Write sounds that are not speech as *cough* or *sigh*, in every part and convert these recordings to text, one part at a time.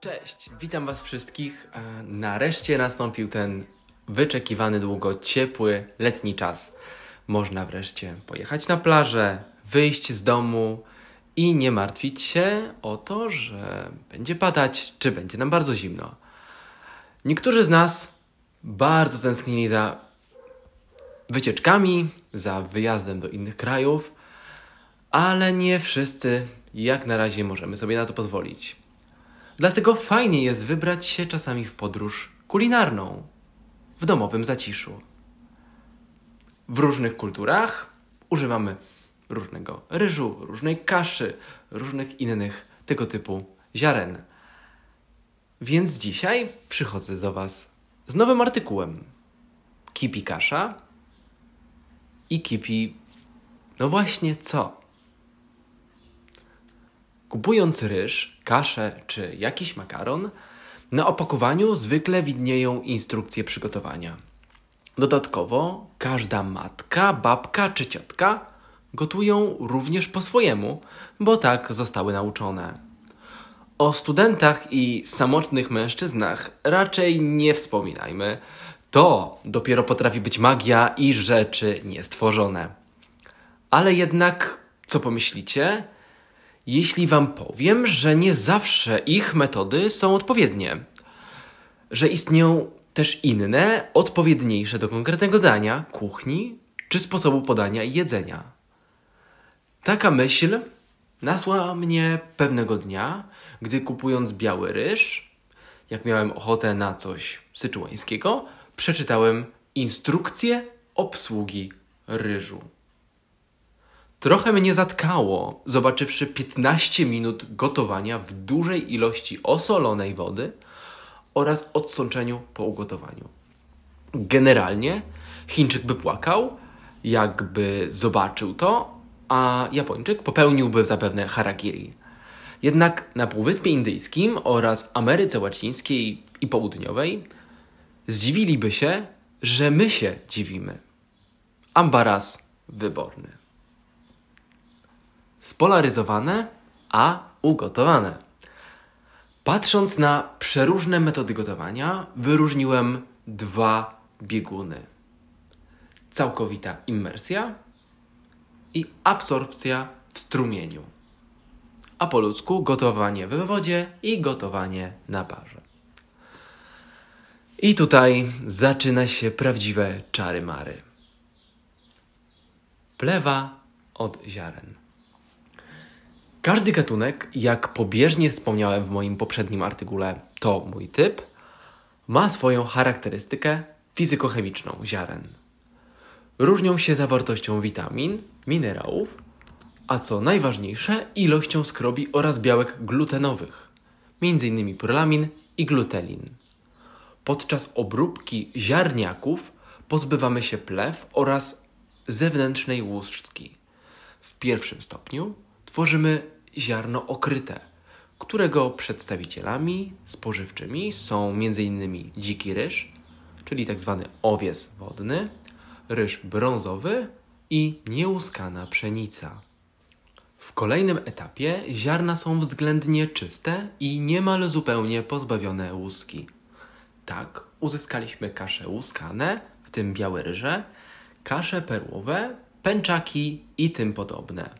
Cześć, witam Was wszystkich. E, Nareszcie nastąpił ten wyczekiwany długo ciepły letni czas. Można wreszcie pojechać na plażę, wyjść z domu i nie martwić się o to, że będzie padać, czy będzie nam bardzo zimno. Niektórzy z nas bardzo tęsknili za wycieczkami, za wyjazdem do innych krajów, ale nie wszyscy jak na razie możemy sobie na to pozwolić. Dlatego fajnie jest wybrać się czasami w podróż kulinarną, w domowym zaciszu. W różnych kulturach używamy różnego ryżu, różnej kaszy, różnych innych tego typu ziaren. Więc dzisiaj przychodzę do Was z nowym artykułem. Kipi kasza i kipi. No właśnie co? Kupując ryż, kaszę czy jakiś makaron, na opakowaniu zwykle widnieją instrukcje przygotowania. Dodatkowo każda matka, babka czy ciotka gotują również po swojemu, bo tak zostały nauczone. O studentach i samotnych mężczyznach raczej nie wspominajmy. To dopiero potrafi być magia i rzeczy niestworzone. Ale jednak, co pomyślicie? Jeśli Wam powiem, że nie zawsze ich metody są odpowiednie, że istnieją też inne, odpowiedniejsze do konkretnego dania, kuchni czy sposobu podania i jedzenia. Taka myśl nasła mnie pewnego dnia, gdy kupując biały ryż, jak miałem ochotę na coś syczuańskiego, przeczytałem instrukcję obsługi ryżu. Trochę mnie zatkało, zobaczywszy 15 minut gotowania w dużej ilości osolonej wody oraz odsączeniu po ugotowaniu. Generalnie Chińczyk by płakał, jakby zobaczył to, a Japończyk popełniłby zapewne harakiri. Jednak na Półwyspie Indyjskim oraz Ameryce Łacińskiej i Południowej zdziwiliby się, że my się dziwimy. Ambaras wyborny spolaryzowane, a ugotowane. Patrząc na przeróżne metody gotowania, wyróżniłem dwa bieguny: całkowita immersja i absorpcja w strumieniu. A po ludzku gotowanie w wodzie i gotowanie na parze. I tutaj zaczyna się prawdziwe czary mary. Plewa od ziaren. Każdy gatunek, jak pobieżnie wspomniałem w moim poprzednim artykule, to mój typ, ma swoją charakterystykę fizykochemiczną ziaren. Różnią się zawartością witamin, minerałów, a co najważniejsze, ilością skrobi oraz białek glutenowych, m.in. pyralamin i glutelin. Podczas obróbki ziarniaków pozbywamy się plew oraz zewnętrznej łuszczki. W pierwszym stopniu tworzymy ziarno okryte, którego przedstawicielami spożywczymi są m.in. dziki ryż, czyli tzw. Tak owies wodny, ryż brązowy i nieuskana pszenica. W kolejnym etapie ziarna są względnie czyste i niemal zupełnie pozbawione łuski. Tak uzyskaliśmy kasze łuskane, w tym białe ryże, kasze perłowe, pęczaki i tym podobne.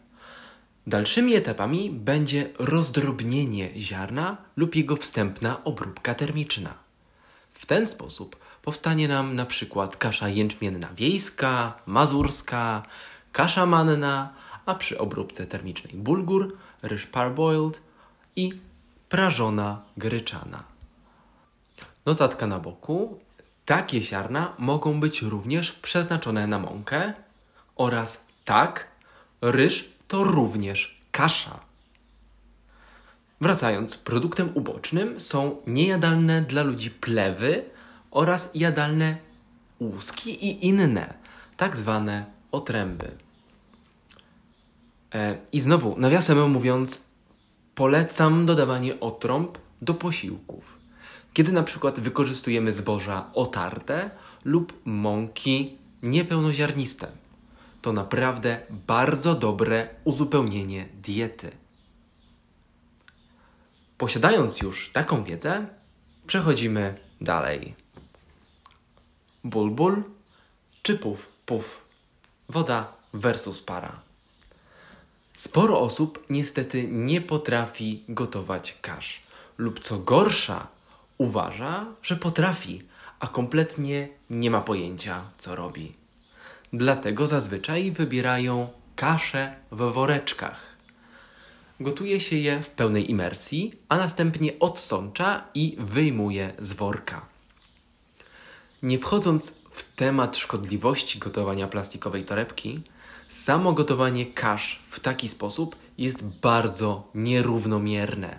Dalszymi etapami będzie rozdrobnienie ziarna lub jego wstępna obróbka termiczna. W ten sposób powstanie nam na przykład kasza jęczmienna wiejska, mazurska, kasza manna, a przy obróbce termicznej bulgur, ryż parboiled i prażona gryczana. Notatka na boku. Takie ziarna mogą być również przeznaczone na mąkę oraz tak, ryż to również kasza. Wracając, produktem ubocznym są niejadalne dla ludzi plewy oraz jadalne łuski i inne, tak zwane otręby. E, I znowu, nawiasem mówiąc, polecam dodawanie otrąb do posiłków. Kiedy na przykład wykorzystujemy zboża otarte lub mąki niepełnoziarniste. To naprawdę bardzo dobre uzupełnienie diety. Posiadając już taką wiedzę, przechodzimy dalej. Bulbul czy puf puf? Woda versus para. Sporo osób niestety nie potrafi gotować kasz, lub co gorsza, uważa, że potrafi, a kompletnie nie ma pojęcia, co robi. Dlatego zazwyczaj wybierają kasze w woreczkach. Gotuje się je w pełnej imersji, a następnie odsącza i wyjmuje z worka. Nie wchodząc w temat szkodliwości gotowania plastikowej torebki, samo gotowanie kasz w taki sposób jest bardzo nierównomierne.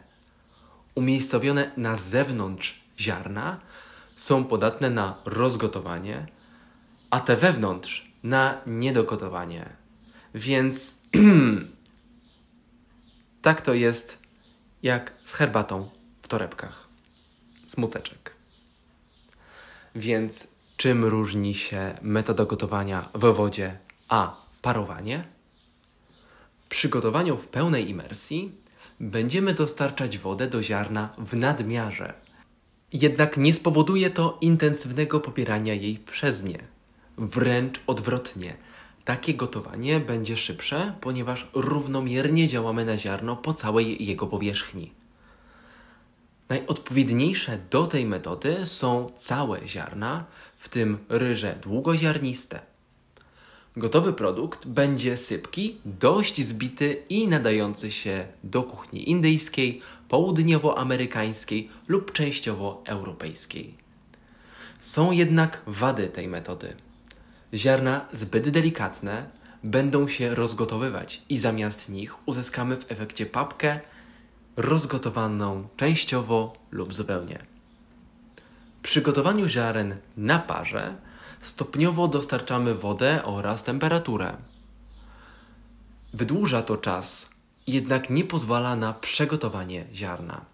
Umiejscowione na zewnątrz ziarna są podatne na rozgotowanie, a te wewnątrz na niedogotowanie. Więc *clears throat* tak to jest jak z herbatą w torebkach. Smuteczek. Więc czym różni się metoda gotowania w wodzie a parowanie? Przy gotowaniu w pełnej imersji będziemy dostarczać wodę do ziarna w nadmiarze. Jednak nie spowoduje to intensywnego popierania jej przez nie. Wręcz odwrotnie. Takie gotowanie będzie szybsze, ponieważ równomiernie działamy na ziarno po całej jego powierzchni. Najodpowiedniejsze do tej metody są całe ziarna, w tym ryże długoziarniste. Gotowy produkt będzie sypki, dość zbity i nadający się do kuchni indyjskiej, południowoamerykańskiej lub częściowo europejskiej. Są jednak wady tej metody. Ziarna zbyt delikatne będą się rozgotowywać i zamiast nich uzyskamy w efekcie papkę rozgotowaną częściowo lub zupełnie. Przy gotowaniu ziaren na parze stopniowo dostarczamy wodę oraz temperaturę. Wydłuża to czas, jednak nie pozwala na przegotowanie ziarna.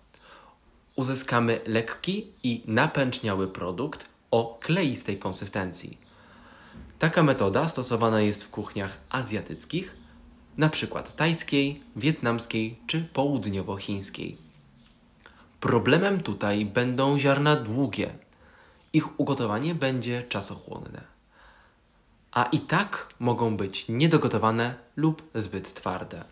Uzyskamy lekki i napęczniały produkt o kleistej konsystencji. Taka metoda stosowana jest w kuchniach azjatyckich, np. tajskiej, wietnamskiej czy południowo-chińskiej. Problemem tutaj będą ziarna długie. Ich ugotowanie będzie czasochłonne. A i tak mogą być niedogotowane lub zbyt twarde.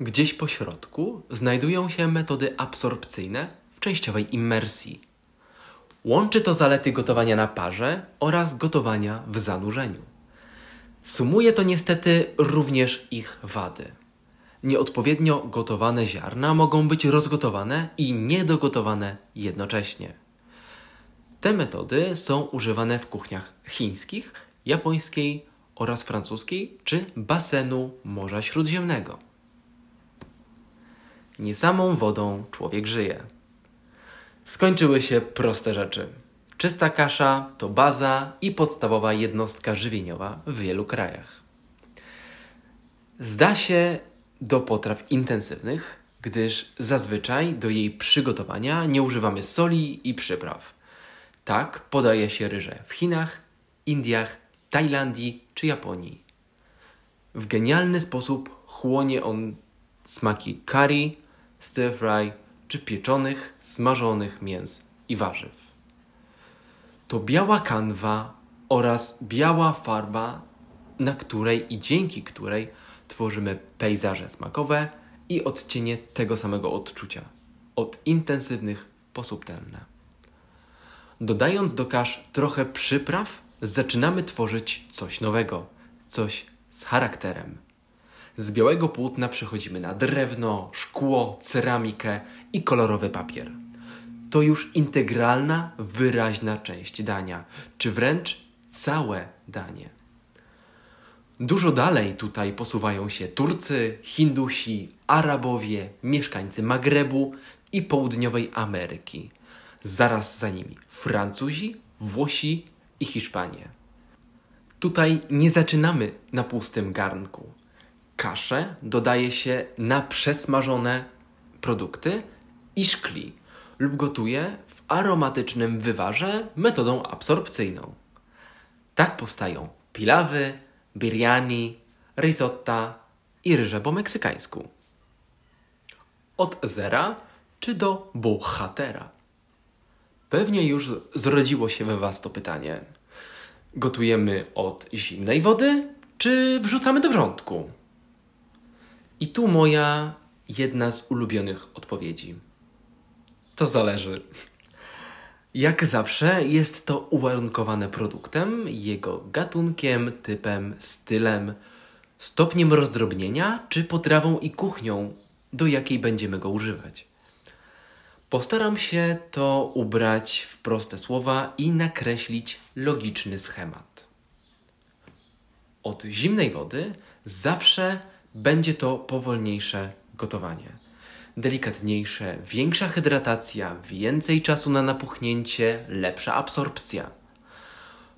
Gdzieś po środku znajdują się metody absorpcyjne w częściowej immersji. Łączy to zalety gotowania na parze oraz gotowania w zanurzeniu. Sumuje to niestety również ich wady. Nieodpowiednio gotowane ziarna mogą być rozgotowane i niedogotowane jednocześnie. Te metody są używane w kuchniach chińskich, japońskiej oraz francuskiej czy basenu Morza Śródziemnego. Nie samą wodą człowiek żyje. Skończyły się proste rzeczy. Czysta kasza to baza i podstawowa jednostka żywieniowa w wielu krajach. Zda się do potraw intensywnych, gdyż zazwyczaj do jej przygotowania nie używamy soli i przypraw. Tak podaje się ryże w Chinach, Indiach, Tajlandii czy Japonii. W genialny sposób chłonie on smaki curry, stir fry czy pieczonych, smażonych mięs i warzyw. To biała kanwa oraz biała farba, na której i dzięki której tworzymy pejzaże smakowe i odcienie tego samego odczucia, od intensywnych po subtelne. Dodając do kasz trochę przypraw, zaczynamy tworzyć coś nowego, coś z charakterem. Z białego płótna przechodzimy na drewno, szkło, ceramikę i kolorowy papier. To już integralna, wyraźna część dania, czy wręcz całe danie. Dużo dalej tutaj posuwają się Turcy, Hindusi, Arabowie, mieszkańcy Magrebu i południowej Ameryki. Zaraz za nimi Francuzi, Włosi i Hiszpanie. Tutaj nie zaczynamy na pustym garnku. Kaszę dodaje się na przesmażone produkty i szkli lub gotuje w aromatycznym wywarze metodą absorpcyjną. Tak powstają pilawy, biryani, risotta i ryże po meksykańsku. Od zera czy do bohatera? Pewnie już zrodziło się we Was to pytanie. Gotujemy od zimnej wody, czy wrzucamy do wrzątku? I tu moja jedna z ulubionych odpowiedzi. To zależy. Jak zawsze jest to uwarunkowane produktem, jego gatunkiem, typem, stylem, stopniem rozdrobnienia czy potrawą i kuchnią, do jakiej będziemy go używać. Postaram się to ubrać w proste słowa i nakreślić logiczny schemat. Od zimnej wody zawsze będzie to powolniejsze gotowanie. Delikatniejsze, większa hydratacja, więcej czasu na napuchnięcie, lepsza absorpcja.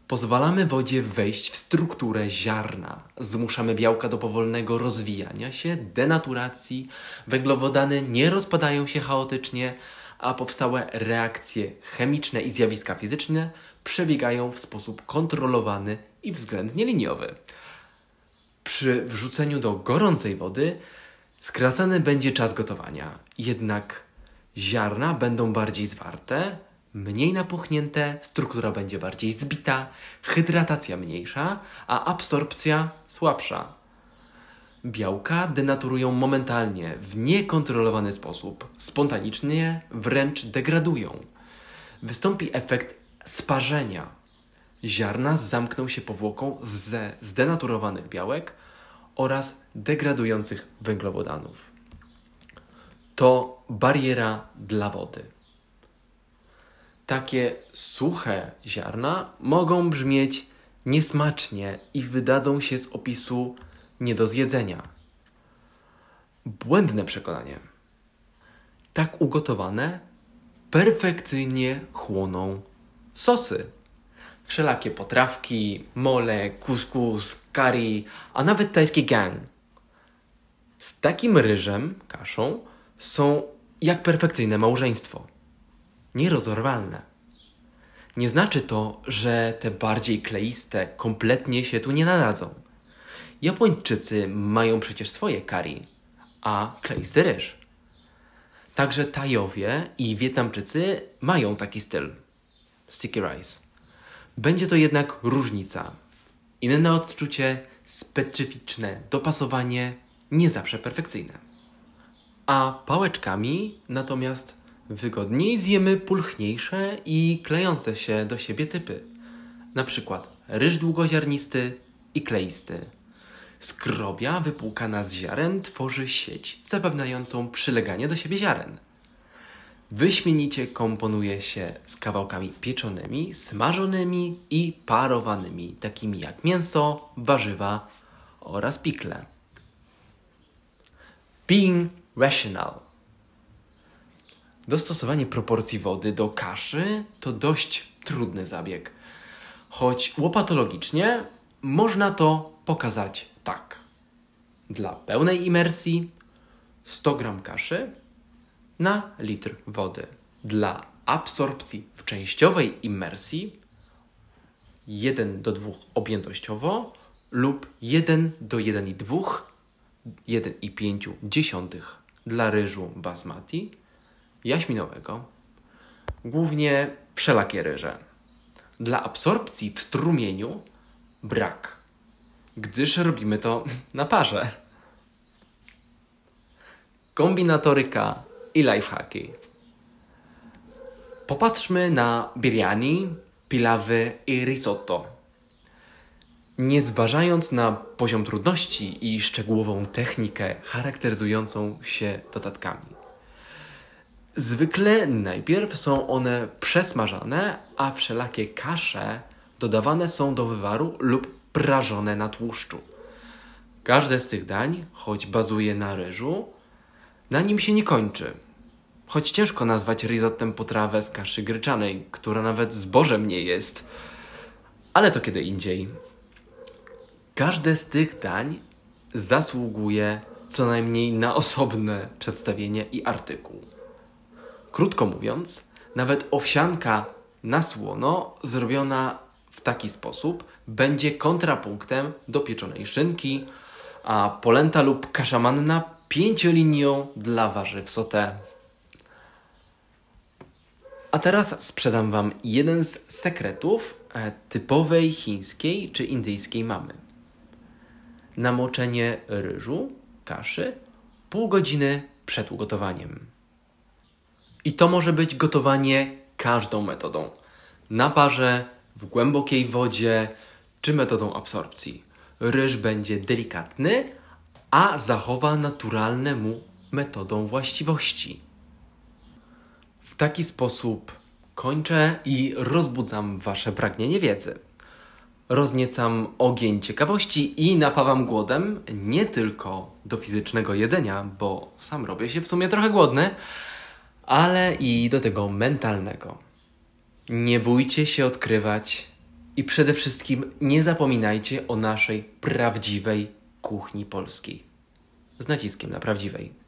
Pozwalamy wodzie wejść w strukturę ziarna. Zmuszamy białka do powolnego rozwijania się, denaturacji. Węglowodany nie rozpadają się chaotycznie, a powstałe reakcje chemiczne i zjawiska fizyczne przebiegają w sposób kontrolowany i względnie liniowy. Przy wrzuceniu do gorącej wody skracany będzie czas gotowania, jednak ziarna będą bardziej zwarte, mniej napuchnięte, struktura będzie bardziej zbita, hydratacja mniejsza, a absorpcja słabsza. Białka denaturują momentalnie, w niekontrolowany sposób, spontanicznie wręcz degradują. Wystąpi efekt sparzenia. Ziarna zamkną się powłoką ze zdenaturowanych białek oraz degradujących węglowodanów. To bariera dla wody. Takie suche ziarna mogą brzmieć niesmacznie i wydadzą się z opisu nie do zjedzenia. Błędne przekonanie. Tak ugotowane perfekcyjnie chłoną sosy. Wszelakie potrawki, mole, kuskus, curry, a nawet tajski gang. Z takim ryżem, kaszą, są jak perfekcyjne małżeństwo. Nierozerwalne. Nie znaczy to, że te bardziej kleiste kompletnie się tu nie nadadzą. Japończycy mają przecież swoje curry, a kleisty ryż. Także Tajowie i Wietnamczycy mają taki styl. Sticky rice. Będzie to jednak różnica. Inne odczucie, specyficzne dopasowanie, nie zawsze perfekcyjne. A pałeczkami natomiast wygodniej zjemy pulchniejsze i klejące się do siebie typy. Na przykład ryż długoziarnisty i kleisty. Skrobia wypłukana z ziaren tworzy sieć zapewniającą przyleganie do siebie ziaren. Wyśmienicie komponuje się z kawałkami pieczonymi, smażonymi i parowanymi, takimi jak mięso, warzywa oraz pikle. Being rational. Dostosowanie proporcji wody do kaszy to dość trudny zabieg. Choć łopatologicznie można to pokazać tak. Dla pełnej imersji 100 g kaszy na litr wody. Dla absorpcji w częściowej imersji 1 do 2 objętościowo lub 1 do 1,2 1,5 dla ryżu basmati jaśminowego, głównie wszelakie ryże. Dla absorpcji w strumieniu brak, gdyż robimy to na parze. Kombinatoryka i lifehacki. Popatrzmy na biryani, pilawy i risotto. Nie zważając na poziom trudności i szczegółową technikę charakteryzującą się dodatkami. Zwykle najpierw są one przesmażane, a wszelakie kasze dodawane są do wywaru lub prażone na tłuszczu. Każde z tych dań, choć bazuje na ryżu, na nim się nie kończy. Choć ciężko nazwać risottem potrawę z kaszy gryczanej, która nawet zbożem nie jest. Ale to kiedy indziej. Każde z tych dań zasługuje co najmniej na osobne przedstawienie i artykuł. Krótko mówiąc, nawet owsianka na słono zrobiona w taki sposób będzie kontrapunktem do pieczonej szynki, a polenta lub kasza manna pięciolinią dla warzyw sauté. A teraz sprzedam Wam jeden z sekretów e, typowej chińskiej czy indyjskiej mamy. Namoczenie ryżu, kaszy pół godziny przed ugotowaniem. I to może być gotowanie każdą metodą. Na parze, w głębokiej wodzie czy metodą absorpcji. Ryż będzie delikatny, a zachowa naturalne mu metodą właściwości. W taki sposób kończę i rozbudzam Wasze pragnienie wiedzy. Rozniecam ogień ciekawości i napawam głodem nie tylko do fizycznego jedzenia, bo sam robię się w sumie trochę głodny, ale i do tego mentalnego. Nie bójcie się odkrywać i przede wszystkim nie zapominajcie o naszej prawdziwej kuchni polskiej. Z naciskiem na prawdziwej.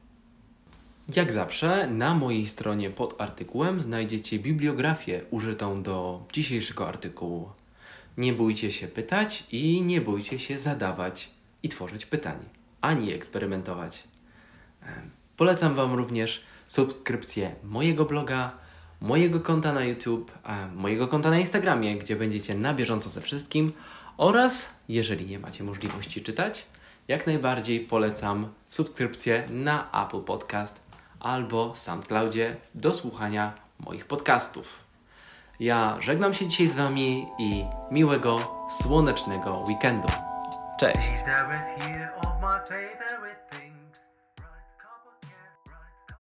Jak zawsze, na mojej stronie pod artykułem znajdziecie bibliografię użytą do dzisiejszego artykułu. Nie bójcie się pytać i nie bójcie się zadawać i tworzyć pytań, ani eksperymentować. Polecam Wam również subskrypcję mojego bloga, mojego konta na YouTube, mojego konta na Instagramie, gdzie będziecie na bieżąco ze wszystkim oraz, jeżeli nie macie możliwości czytać, jak najbardziej polecam subskrypcję na Apple Podcast albo SoundCloudzie do słuchania moich podcastów. Ja żegnam się dzisiaj z Wami i miłego, słonecznego weekendu. Cześć!